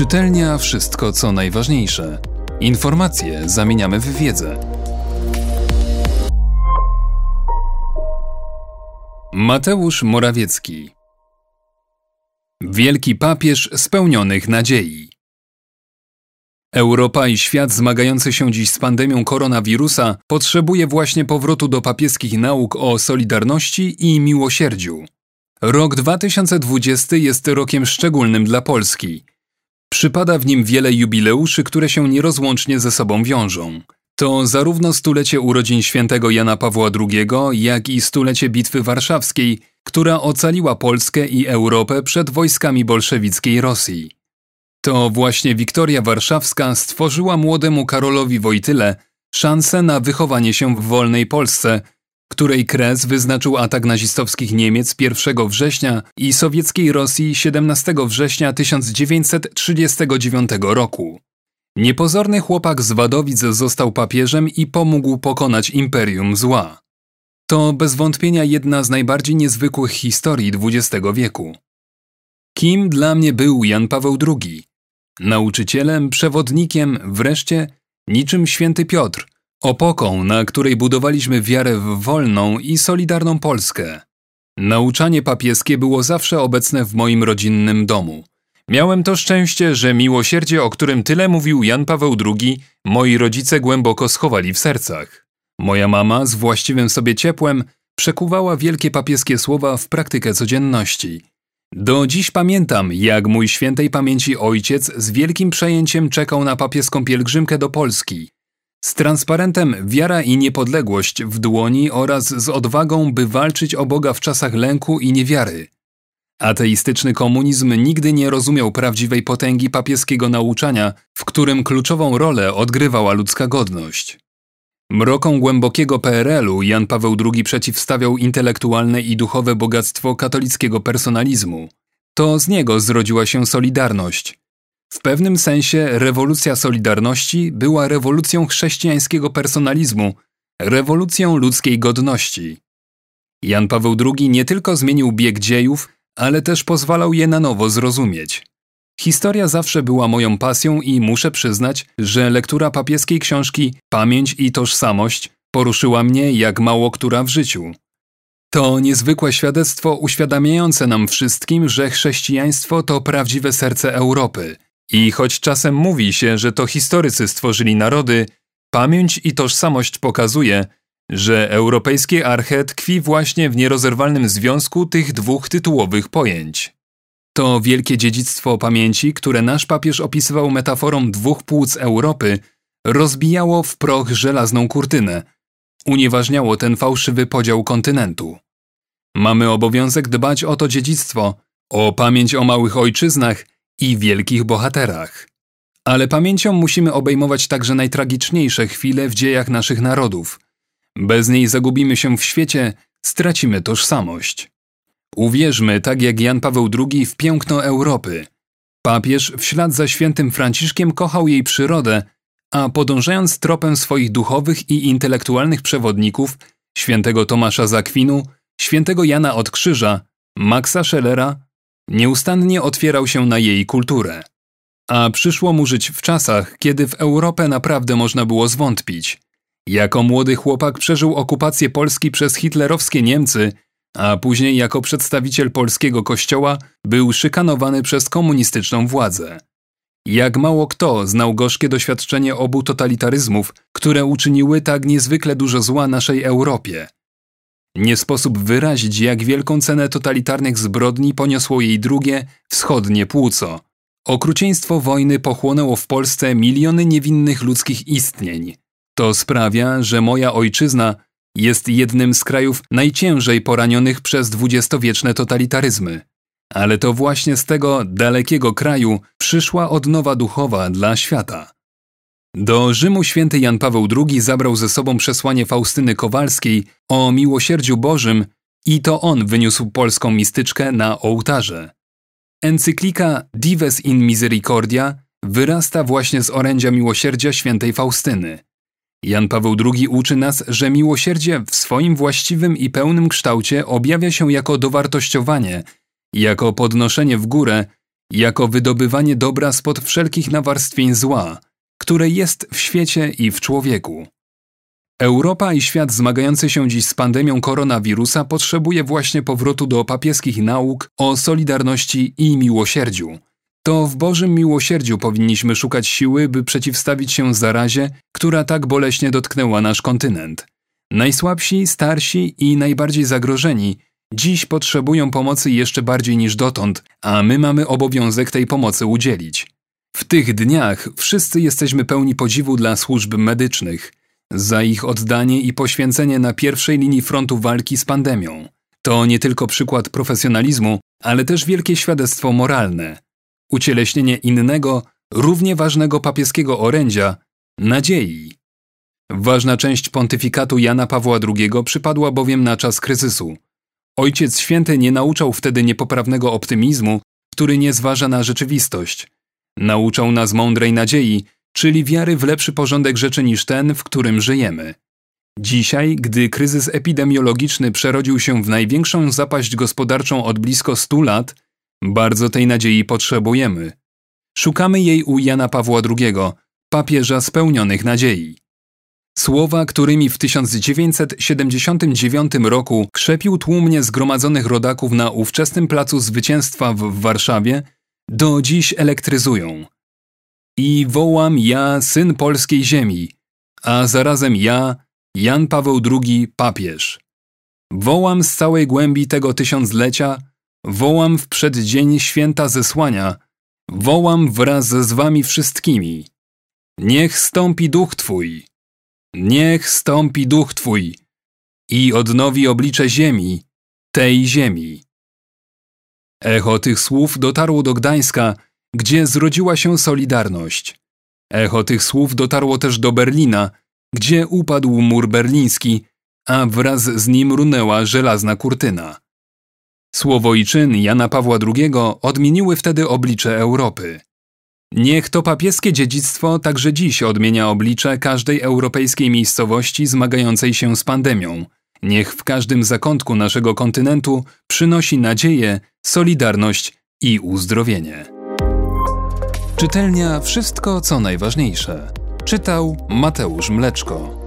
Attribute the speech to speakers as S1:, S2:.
S1: Czytelnia wszystko co najważniejsze. Informacje zamieniamy w wiedzę. Mateusz Morawiecki Wielki papież spełnionych nadziei. Europa i świat zmagający się dziś z pandemią koronawirusa potrzebuje właśnie powrotu do papieskich nauk o solidarności i miłosierdziu. Rok 2020 jest rokiem szczególnym dla Polski. Przypada w nim wiele jubileuszy, które się nierozłącznie ze sobą wiążą. To zarówno stulecie urodzin świętego Jana Pawła II, jak i stulecie Bitwy Warszawskiej, która ocaliła Polskę i Europę przed wojskami bolszewickiej Rosji. To właśnie Wiktoria Warszawska stworzyła młodemu Karolowi Wojtyle szansę na wychowanie się w wolnej Polsce, której kres wyznaczył atak nazistowskich Niemiec 1 września i sowieckiej Rosji 17 września 1939 roku. Niepozorny chłopak z Wadowic został papieżem i pomógł pokonać imperium zła. To bez wątpienia jedna z najbardziej niezwykłych historii XX wieku. Kim dla mnie był Jan Paweł II? Nauczycielem, przewodnikiem, wreszcie niczym święty Piotr, opoką, na której budowaliśmy wiarę w wolną i solidarną Polskę. Nauczanie papieskie było zawsze obecne w moim rodzinnym domu. Miałem to szczęście, że miłosierdzie, o którym tyle mówił Jan Paweł II, moi rodzice głęboko schowali w sercach. Moja mama z właściwym sobie ciepłem przekuwała wielkie papieskie słowa w praktykę codzienności. Do dziś pamiętam, jak mój świętej pamięci ojciec z wielkim przejęciem czekał na papieską pielgrzymkę do Polski. Z transparentem wiara i niepodległość w dłoni oraz z odwagą, by walczyć o Boga w czasach lęku i niewiary. Ateistyczny komunizm nigdy nie rozumiał prawdziwej potęgi papieskiego nauczania, w którym kluczową rolę odgrywała ludzka godność. Mrokom głębokiego PRL-u Jan Paweł II przeciwstawiał intelektualne i duchowe bogactwo katolickiego personalizmu. To z niego zrodziła się Solidarność. W pewnym sensie rewolucja Solidarności była rewolucją chrześcijańskiego personalizmu, rewolucją ludzkiej godności. Jan Paweł II nie tylko zmienił bieg dziejów, ale też pozwalał je na nowo zrozumieć. Historia zawsze była moją pasją i muszę przyznać, że lektura papieskiej książki Pamięć i tożsamość poruszyła mnie jak mało która w życiu. To niezwykłe świadectwo uświadamiające nam wszystkim, że chrześcijaństwo to prawdziwe serce Europy. I choć czasem mówi się, że to historycy stworzyli narody, pamięć i tożsamość pokazuje, że europejskie arche tkwi właśnie w nierozerwalnym związku tych dwóch tytułowych pojęć. To wielkie dziedzictwo pamięci, które nasz papież opisywał metaforą dwóch płuc Europy, rozbijało w proch żelazną kurtynę, unieważniało ten fałszywy podział kontynentu. Mamy obowiązek dbać o to dziedzictwo, o pamięć o małych ojczyznach i wielkich bohaterach. Ale pamięcią musimy obejmować także najtragiczniejsze chwile w dziejach naszych narodów. Bez niej zagubimy się w świecie, stracimy tożsamość. Uwierzmy, tak jak Jan Paweł II, w piękno Europy. Papież w ślad za świętym Franciszkiem kochał jej przyrodę, a podążając tropem swoich duchowych i intelektualnych przewodników, świętego Tomasza Zakwinu, świętego Jana od Krzyża, Maxa Schellera, nieustannie otwierał się na jej kulturę. A przyszło mu żyć w czasach, kiedy w Europę naprawdę można było zwątpić. Jako młody chłopak przeżył okupację Polski przez hitlerowskie Niemcy a później jako przedstawiciel polskiego kościoła był szykanowany przez komunistyczną władzę. Jak mało kto znał gorzkie doświadczenie obu totalitaryzmów, które uczyniły tak niezwykle dużo zła naszej Europie. Nie sposób wyrazić, jak wielką cenę totalitarnych zbrodni poniosło jej drugie, wschodnie płuco. Okrucieństwo wojny pochłonęło w Polsce miliony niewinnych ludzkich istnień. To sprawia, że moja ojczyzna jest jednym z krajów najciężej poranionych przez dwudziestowieczne totalitaryzmy. Ale to właśnie z tego dalekiego kraju przyszła odnowa duchowa dla świata. Do Rzymu święty Jan Paweł II zabrał ze sobą przesłanie Faustyny Kowalskiej o miłosierdziu Bożym i to on wyniósł polską mistyczkę na ołtarze. Encyklika Dives in Misericordia wyrasta właśnie z orędzia miłosierdzia świętej Faustyny. Jan Paweł II uczy nas, że miłosierdzie w swoim właściwym i pełnym kształcie objawia się jako dowartościowanie, jako podnoszenie w górę, jako wydobywanie dobra spod wszelkich nawarstwień zła, które jest w świecie i w człowieku. Europa i świat zmagający się dziś z pandemią koronawirusa potrzebuje właśnie powrotu do papieskich nauk o solidarności i miłosierdziu. To w Bożym miłosierdziu powinniśmy szukać siły, by przeciwstawić się zarazie, która tak boleśnie dotknęła nasz kontynent. Najsłabsi, starsi i najbardziej zagrożeni dziś potrzebują pomocy jeszcze bardziej niż dotąd, a my mamy obowiązek tej pomocy udzielić. W tych dniach wszyscy jesteśmy pełni podziwu dla służb medycznych za ich oddanie i poświęcenie na pierwszej linii frontu walki z pandemią. To nie tylko przykład profesjonalizmu, ale też wielkie świadectwo moralne. Ucieleśnienie innego, równie ważnego papieskiego orędzia nadziei. Ważna część pontyfikatu Jana Pawła II przypadła bowiem na czas kryzysu. Ojciec Święty nie nauczał wtedy niepoprawnego optymizmu, który nie zważa na rzeczywistość. Nauczał nas mądrej nadziei, czyli wiary w lepszy porządek rzeczy niż ten, w którym żyjemy. Dzisiaj, gdy kryzys epidemiologiczny przerodził się w największą zapaść gospodarczą od blisko 100 lat, bardzo tej nadziei potrzebujemy. Szukamy jej u Jana Pawła II, papieża spełnionych nadziei. Słowa, którymi w 1979 roku krzepił tłumnie zgromadzonych rodaków na ówczesnym Placu Zwycięstwa w Warszawie, do dziś elektryzują. I wołam ja, syn polskiej ziemi, a zarazem ja, Jan Paweł II, papież. Wołam z całej głębi tego tysiąclecia, wołam w przeddzień święta zesłania, wołam wraz z wami wszystkimi. Niech stąpi duch Twój, Niech stąpi duch Twój i odnowi oblicze ziemi, tej ziemi. Echo tych słów dotarło do Gdańska, gdzie zrodziła się Solidarność. Echo tych słów dotarło też do Berlina, gdzie upadł mur berliński, a wraz z nim runęła żelazna kurtyna. Słowo i czyn Jana Pawła II odmieniły wtedy oblicze Europy. Niech to papieskie dziedzictwo także dziś odmienia oblicze każdej europejskiej miejscowości zmagającej się z pandemią. Niech w każdym zakątku naszego kontynentu przynosi nadzieję, solidarność i uzdrowienie. Czytelnia Wszystko co najważniejsze. Czytał Mateusz Mleczko.